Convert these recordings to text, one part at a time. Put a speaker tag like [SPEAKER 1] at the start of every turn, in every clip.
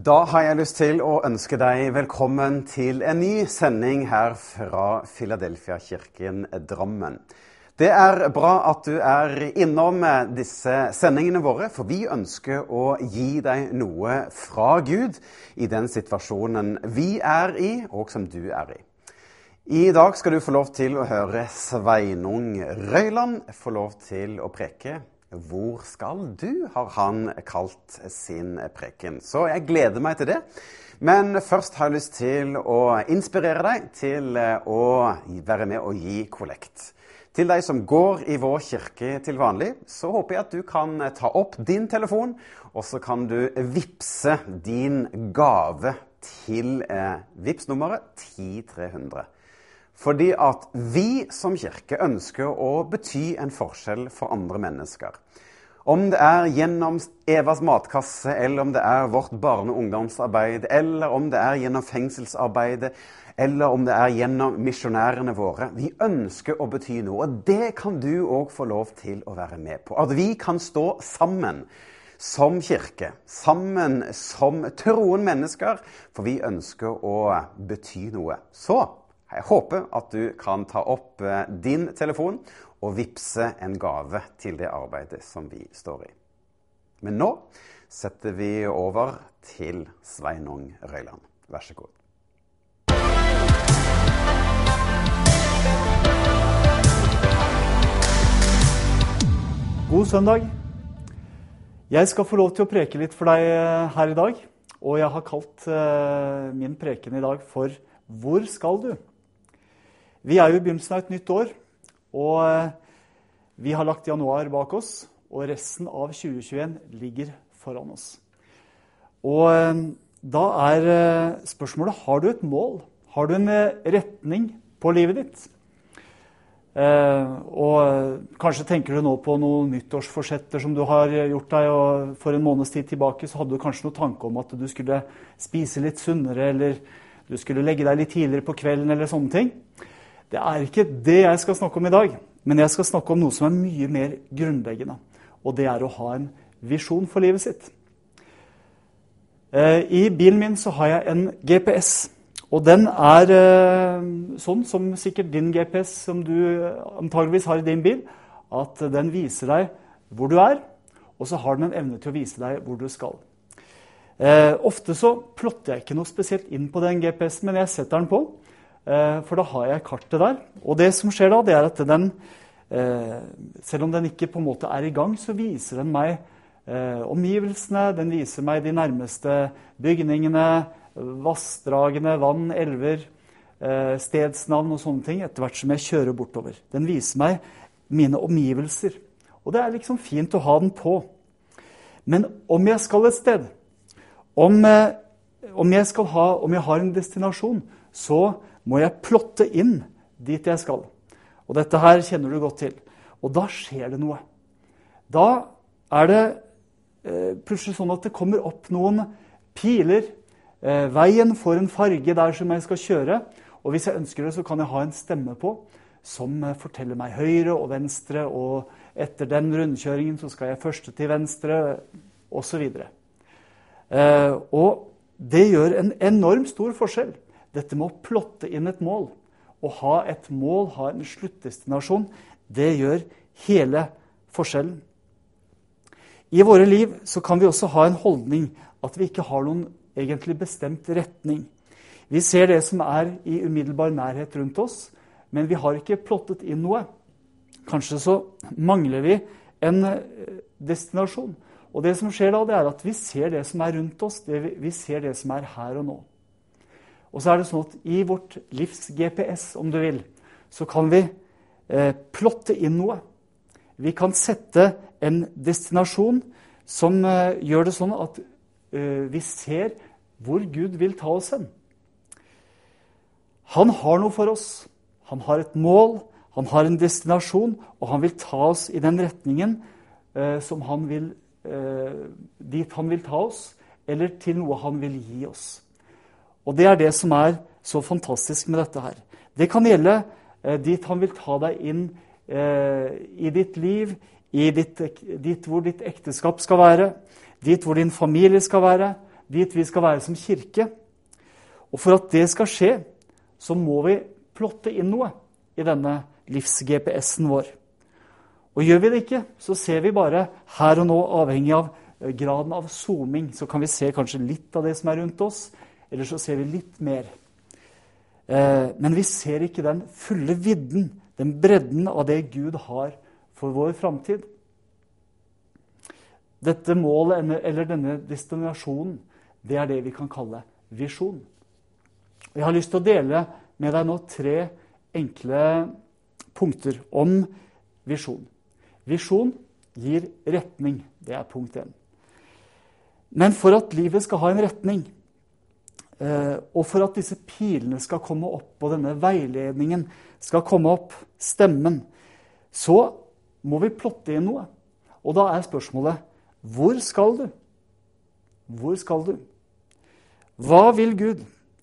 [SPEAKER 1] Da har jeg lyst til å ønske deg velkommen til en ny sending her fra Filadelfia-kirken Drammen. Det er bra at du er innom disse sendingene våre, for vi ønsker å gi deg noe fra Gud i den situasjonen vi er i, og som du er i. I dag skal du få lov til å høre Sveinung Røyland få lov til å preke 'Hvor skal du?' har han kalt sin preken. Så jeg gleder meg til det. Men først har jeg lyst til å inspirere deg til å være med og gi kollekt. Til deg som går i vår kirke til vanlig, så håper jeg at du kan ta opp din telefon, og så kan du vippse din gave til eh, Vipps nummeret 10300. Fordi at vi som kirke ønsker å bety en forskjell for andre mennesker. Om det er gjennom Evas matkasse, eller om det er vårt barne- og ungdomsarbeid, eller om det er gjennom fengselsarbeidet, eller om det er gjennom misjonærene våre. Vi ønsker å bety noe, og det kan du òg få lov til å være med på. At vi kan stå sammen som kirke, sammen som troende mennesker, for vi ønsker å bety noe. Så jeg håper at du kan ta opp din telefon og vippse en gave til det arbeidet som vi står i. Men nå setter vi over til Sveinung Røyland. Vær så god.
[SPEAKER 2] God søndag. Jeg skal få lov til å preke litt for deg her i dag. Og jeg har kalt min preken i dag for 'Hvor skal du?' Vi er jo i begynnelsen av et nytt år, og vi har lagt januar bak oss. Og resten av 2021 ligger foran oss. Og da er spørsmålet har du et mål. Har du en retning på livet ditt? Og kanskje tenker du nå på noen nyttårsforsetter som du har gjort deg. og For en måneds tid tilbake så hadde du kanskje noen tanke om at du skulle spise litt sunnere, eller du skulle legge deg litt tidligere på kvelden, eller sånne ting. Det er ikke det jeg skal snakke om i dag, men jeg skal snakke om noe som er mye mer grunnleggende. Og det er å ha en visjon for livet sitt. I bilen min så har jeg en GPS. Og den er sånn som sikkert din GPS, som du antageligvis har i din bil, at den viser deg hvor du er, og så har den en evne til å vise deg hvor du skal. Ofte så plotter jeg ikke noe spesielt inn på den GPS-en, men jeg setter den på. For da har jeg kartet der. Og det som skjer da, det er at den, selv om den ikke på en måte er i gang, så viser den meg omgivelsene. Den viser meg de nærmeste bygningene, vassdragene, vann, elver, stedsnavn og sånne ting etter hvert som jeg kjører bortover. Den viser meg mine omgivelser. Og det er liksom fint å ha den på. Men om jeg skal et sted, om, om, jeg, ha, om jeg har en destinasjon, så må jeg plotte inn dit jeg skal. Og dette her kjenner du godt til. Og da skjer det noe. Da er det eh, plutselig sånn at det kommer opp noen piler. Eh, veien får en farge der som jeg skal kjøre. Og hvis jeg ønsker det, så kan jeg ha en stemme på som forteller meg høyre og venstre. Og etter den rundkjøringen så skal jeg første til venstre, osv. Eh, og det gjør en enormt stor forskjell. Dette med å plotte inn et mål. Å ha et mål, ha en sluttdestinasjon, det gjør hele forskjellen. I våre liv så kan vi også ha en holdning at vi ikke har noen egentlig bestemt retning. Vi ser det som er i umiddelbar nærhet rundt oss, men vi har ikke plottet inn noe. Kanskje så mangler vi en eh, destinasjon. Og det som skjer da, det er at vi ser det som er rundt oss, vi ser det som er her og nå. Og så er det sånn at i vårt livs GPS, om du vil, så kan vi eh, plotte inn noe. Vi kan sette en destinasjon som eh, gjør det sånn at eh, vi ser hvor Gud vil ta oss hen. Han har noe for oss. Han har et mål, han har en destinasjon, og han vil ta oss i den retningen eh, som han vil, eh, dit han vil ta oss, eller til noe han vil gi oss. Og Det er det som er så fantastisk med dette her. Det kan gjelde eh, dit han vil ta deg inn eh, i ditt liv, i ditt, dit hvor ditt ekteskap skal være, dit hvor din familie skal være, dit vi skal være som kirke. Og for at det skal skje, så må vi plotte inn noe i denne livs-GPS-en vår. Og Gjør vi det ikke, så ser vi bare her og nå, avhengig av eh, graden av zooming, så kan vi se kanskje litt av det som er rundt oss, eller så ser vi litt mer. Eh, men vi ser ikke den fulle vidden, den bredden av det Gud har for vår framtid. Dette målet, eller denne destinasjonen, det er det vi kan kalle visjon. Jeg har lyst til å dele med deg nå tre enkle punkter om visjon. Visjon gir retning. Det er punkt én. Men for at livet skal ha en retning, og for at disse pilene skal komme opp, og denne veiledningen skal komme opp, stemmen, så må vi plotte inn noe. Og da er spørsmålet hvor skal du? Hvor skal du? Hva vil Gud?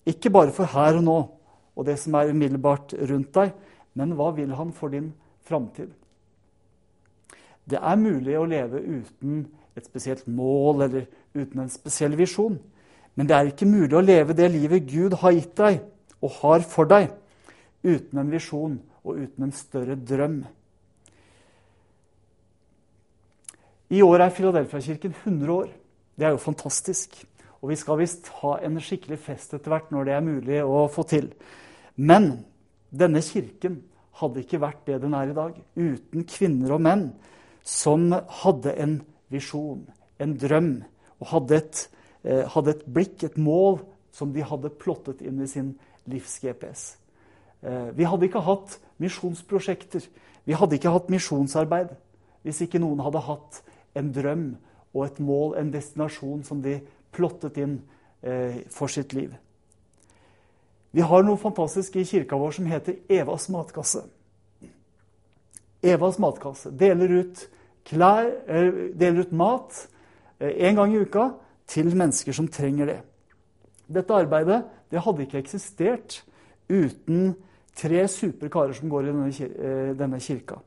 [SPEAKER 2] Ikke bare for her og nå og det som er umiddelbart rundt deg, men hva vil han for din framtid? Det er mulig å leve uten et spesielt mål eller uten en spesiell visjon. Men det er ikke mulig å leve det livet Gud har gitt deg og har for deg, uten en visjon og uten en større drøm. I år er Filadelfia-kirken 100 år. Det er jo fantastisk. Og vi skal visst ha en skikkelig fest etter hvert når det er mulig å få til. Men denne kirken hadde ikke vært det den er i dag, uten kvinner og menn som hadde en visjon, en drøm, og hadde et, hadde et blikk, et mål, som de hadde plottet inn i sin livs-GPS. Eh, vi hadde ikke hatt misjonsprosjekter, vi hadde ikke hatt misjonsarbeid hvis ikke noen hadde hatt en drøm og et mål, en destinasjon som de plottet inn eh, for sitt liv. Vi har noe fantastisk i kirka vår som heter Evas matkasse. Evas matkasse deler ut, klær, eh, deler ut mat eh, en gang i uka til mennesker som trenger det. Dette arbeidet det hadde ikke eksistert uten tre supre karer som går i denne, eh, kirka.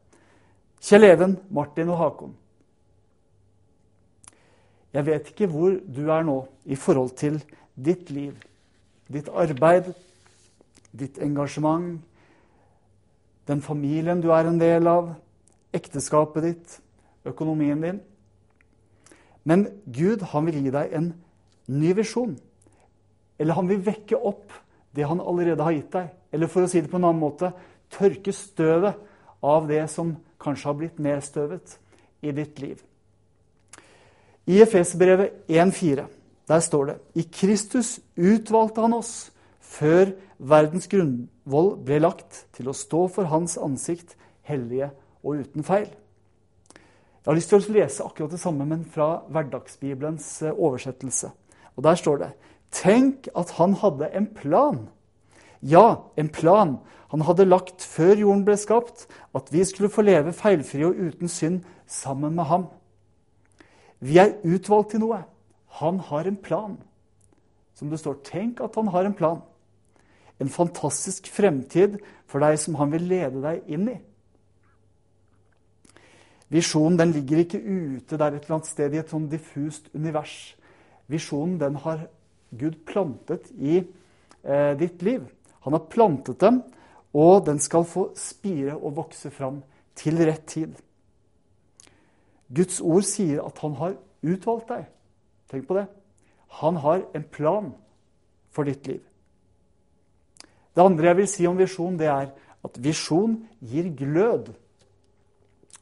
[SPEAKER 2] Kjell Even, Martin og Hakon. Jeg vet ikke hvor du er nå i forhold til ditt liv, ditt arbeid, ditt engasjement, den familien du er en del av, ekteskapet ditt, økonomien din. Men Gud han vil gi deg en ny visjon. Eller han vil vekke opp det han allerede har gitt deg. Eller for å si det på en annen måte tørke støvet av det som kanskje har blitt nedstøvet i ditt liv. I Efesbrevet 1,4 der står det I Kristus utvalgte han oss før verdens grunnvoll ble lagt, til å stå for hans ansikt, hellige og uten feil. Jeg har lyst til å lese akkurat det samme, men fra Hverdagsbibelens eh, oversettelse. Og Der står det Tenk at han hadde en plan. Ja, en plan han hadde lagt før jorden ble skapt, at vi skulle få leve feilfrie og uten synd sammen med ham. Vi er utvalgt til noe. Han har en plan. Som det står, tenk at han har en plan. En fantastisk fremtid for deg som han vil lede deg inn i. Visjonen ligger ikke ute der et eller annet sted i et sånn diffust univers. Visjonen den har Gud plantet i eh, ditt liv. Han har plantet dem, og den skal få spire og vokse fram til rett tid. Guds ord sier at han har utvalgt deg. Tenk på det. Han har en plan for ditt liv. Det andre jeg vil si om visjon, det er at visjon gir glød.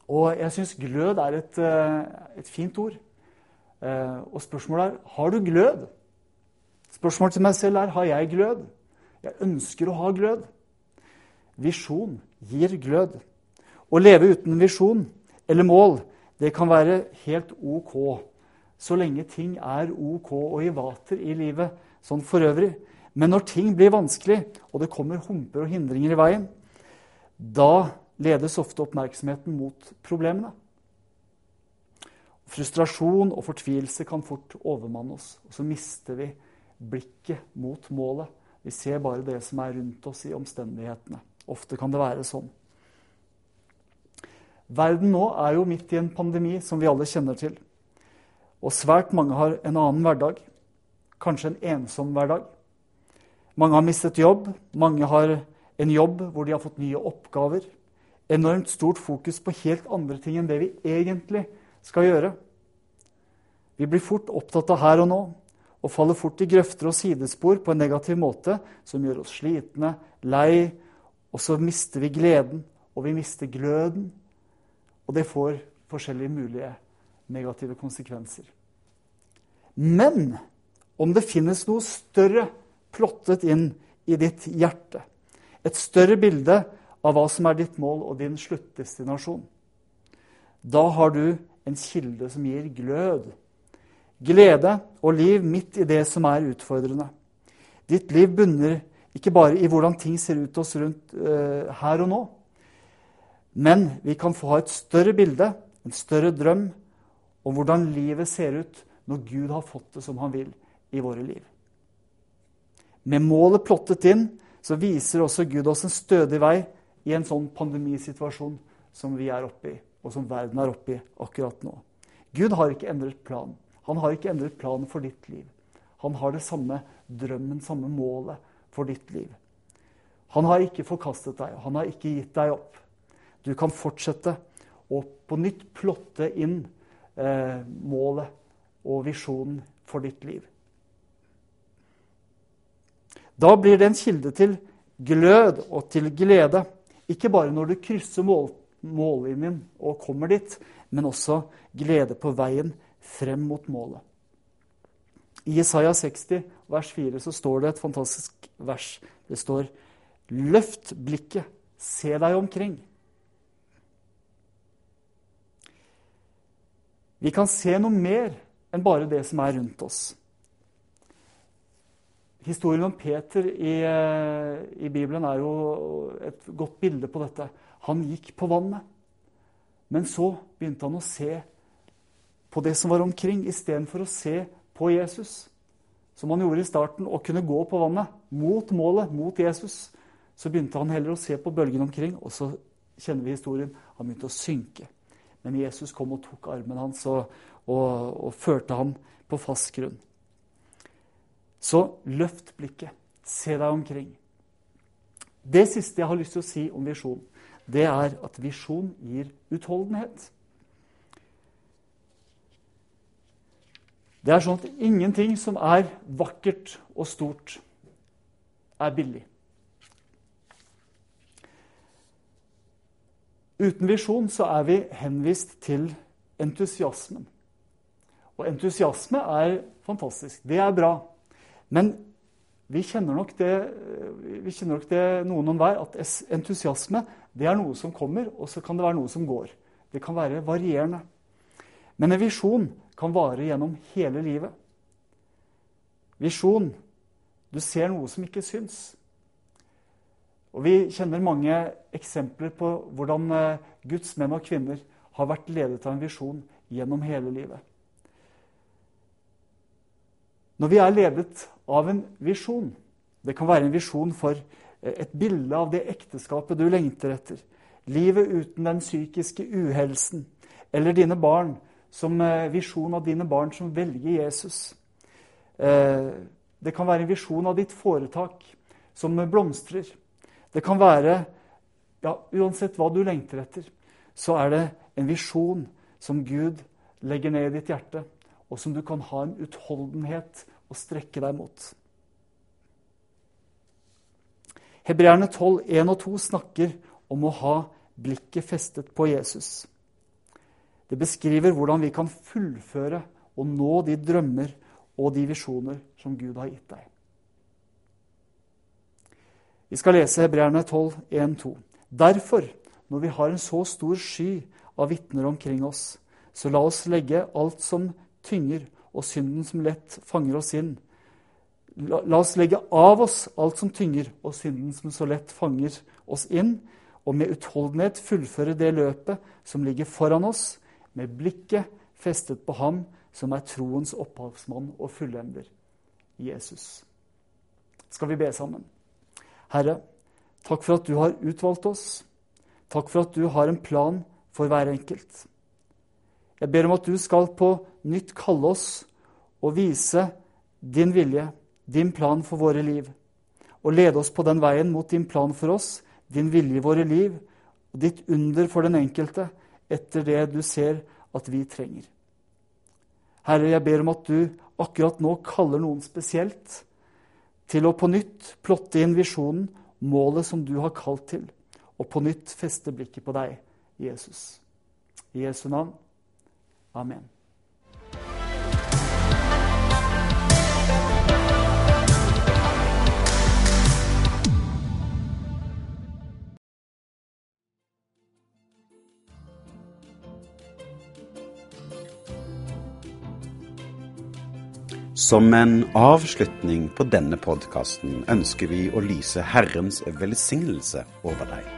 [SPEAKER 2] Og jeg syns glød er et, eh, et, fint ord. Eh, og spørsmålet er har du glød. Spørsmålet til meg selv er har jeg glød. Jeg ønsker å ha glød. Visjon gir glød. Å leve uten visjon eller mål, det kan være helt ok så lenge ting er ok og i vater i livet sånn for øvrig. Men når ting blir vanskelig, og det kommer humper og hindringer i veien, da ledes ofte oppmerksomheten mot problemene. Frustrasjon og fortvilelse kan fort overmanne oss, og så mister vi blikket mot målet. Vi ser bare det som er rundt oss i omstendighetene. Ofte kan det være sånn. Verden nå er jo midt i en pandemi som vi alle kjenner til. Og svært mange har en annen hverdag. Kanskje en ensom hverdag. Mange har mistet jobb. Mange har en jobb hvor de har fått nye oppgaver. Enormt stort fokus på helt andre ting enn det vi egentlig skal gjøre. Vi blir fort opptatt av her og nå og faller fort i grøfter og sidespor på en negativ måte som gjør oss slitne, lei, og så mister vi gleden, og vi mister gløden. Og det får forskjellige mulige negative konsekvenser. Men om det finnes noe større plottet inn i ditt hjerte, et større bilde av hva som er ditt mål og din sluttdestinasjon, da har du en kilde som gir glød glede og liv midt i det som er utfordrende. Ditt liv bunner ikke bare i hvordan ting ser ut oss rundt uh, her og nå, men vi kan få ha et større bilde, en større drøm, om hvordan livet ser ut når Gud har fått det som han vil i våre liv. Med målet plottet inn så viser også Gud oss en stødig vei i en sånn pandemisituasjon som vi er oppe i, og som verden er oppe i akkurat nå. Gud har ikke endret planen. Han har ikke endret planen for ditt liv. Han har det samme drømmen, samme målet for ditt liv. Han har ikke forkastet deg, han har ikke gitt deg opp. Du kan fortsette å på nytt plotte inn eh, målet og visjonen for ditt liv. Da blir det en kilde til glød og til glede. Ikke bare når du krysser mål, mållinjen og kommer dit, men også glede på veien frem mot målet. I Isaiah 60, vers 4, så står det et fantastisk vers. Det står Løft blikket, se deg omkring. Vi kan se noe mer enn bare det som er rundt oss. Historien om Peter i, eh, i, Bibelen er jo et godt bilde på dette. Han gikk på vannet, men så begynte han å se på det som var omkring, istedenfor å se på Jesus. Som han gjorde i starten, og kunne gå på vannet mot målet, mot Jesus. Så begynte han heller å se på bølgene omkring, og så kjenner vi historien. Han begynte å synke. Men Jesus kom og tok armen hans og, og, og førte ham på fast grunn. Så løft blikket. Se deg omkring. Det siste jeg har lyst til å si om visjon, det er at visjon gir utholdenhet. Det er sånn at ingenting som er vakkert og stort, er billig. Uten visjon så er vi henvist til entusiasmen. Og entusiasme er fantastisk. Det er bra. Men vi kjenner nok det, kjenner nok det noen og hver, at entusiasme det er noe som kommer, og så kan det være noe som går. Det kan være varierende. Men en visjon kan vare gjennom hele livet. Visjon. Du ser noe som ikke syns. Og Vi kjenner mange eksempler på hvordan eh, Guds menn og kvinner har vært ledet av en visjon gjennom hele livet. Når vi er ledet av en visjon Det kan være en visjon for eh, et bilde av det ekteskapet du lengter etter. Livet uten den psykiske uhelsen. Eller dine barn som eh, visjon av dine barn som velger Jesus. Eh, det kan være en visjon av ditt foretak som blomstrer. Det kan være ja, Uansett hva du lengter etter, så er det en visjon som Gud legger ned i ditt hjerte, og som du kan ha en utholdenhet å strekke deg mot. Hebreerne 12, 1 og 2 snakker om å ha blikket festet på Jesus. Det beskriver hvordan vi kan fullføre og nå de drømmer og de visjoner som Gud har gitt deg. Vi skal lese Hebreerne 12, 1-2. Derfor, når vi har en så stor sky av vitner omkring oss, så la oss legge alt som tynger, og synden som lett fanger oss inn. La, la oss legge av oss alt som tynger, og synden som så lett fanger oss inn, og med utholdenhet fullføre det løpet som ligger foran oss, med blikket festet på ham som er troens opphavsmann og fullender, Jesus. Skal vi be sammen? Herre, takk for at du har utvalgt oss. Takk for at du har en plan for hver enkelt. Jeg ber om at du skal på nytt kalle oss og vise din vilje, din plan for våre liv. Og lede oss på den veien mot din plan for oss, din vilje i våre liv, og ditt under for den enkelte, etter det du ser at vi trenger. Herre, jeg ber om at du akkurat nå kaller noen spesielt til å på nytt plotte inn visjonen, målet som du har kalt til, og på nytt feste blikket på deg, Jesus. I Jesu navn. Amen.
[SPEAKER 1] Som en avslutning på denne podkasten ønsker vi å lyse Herrens velsignelse over deg.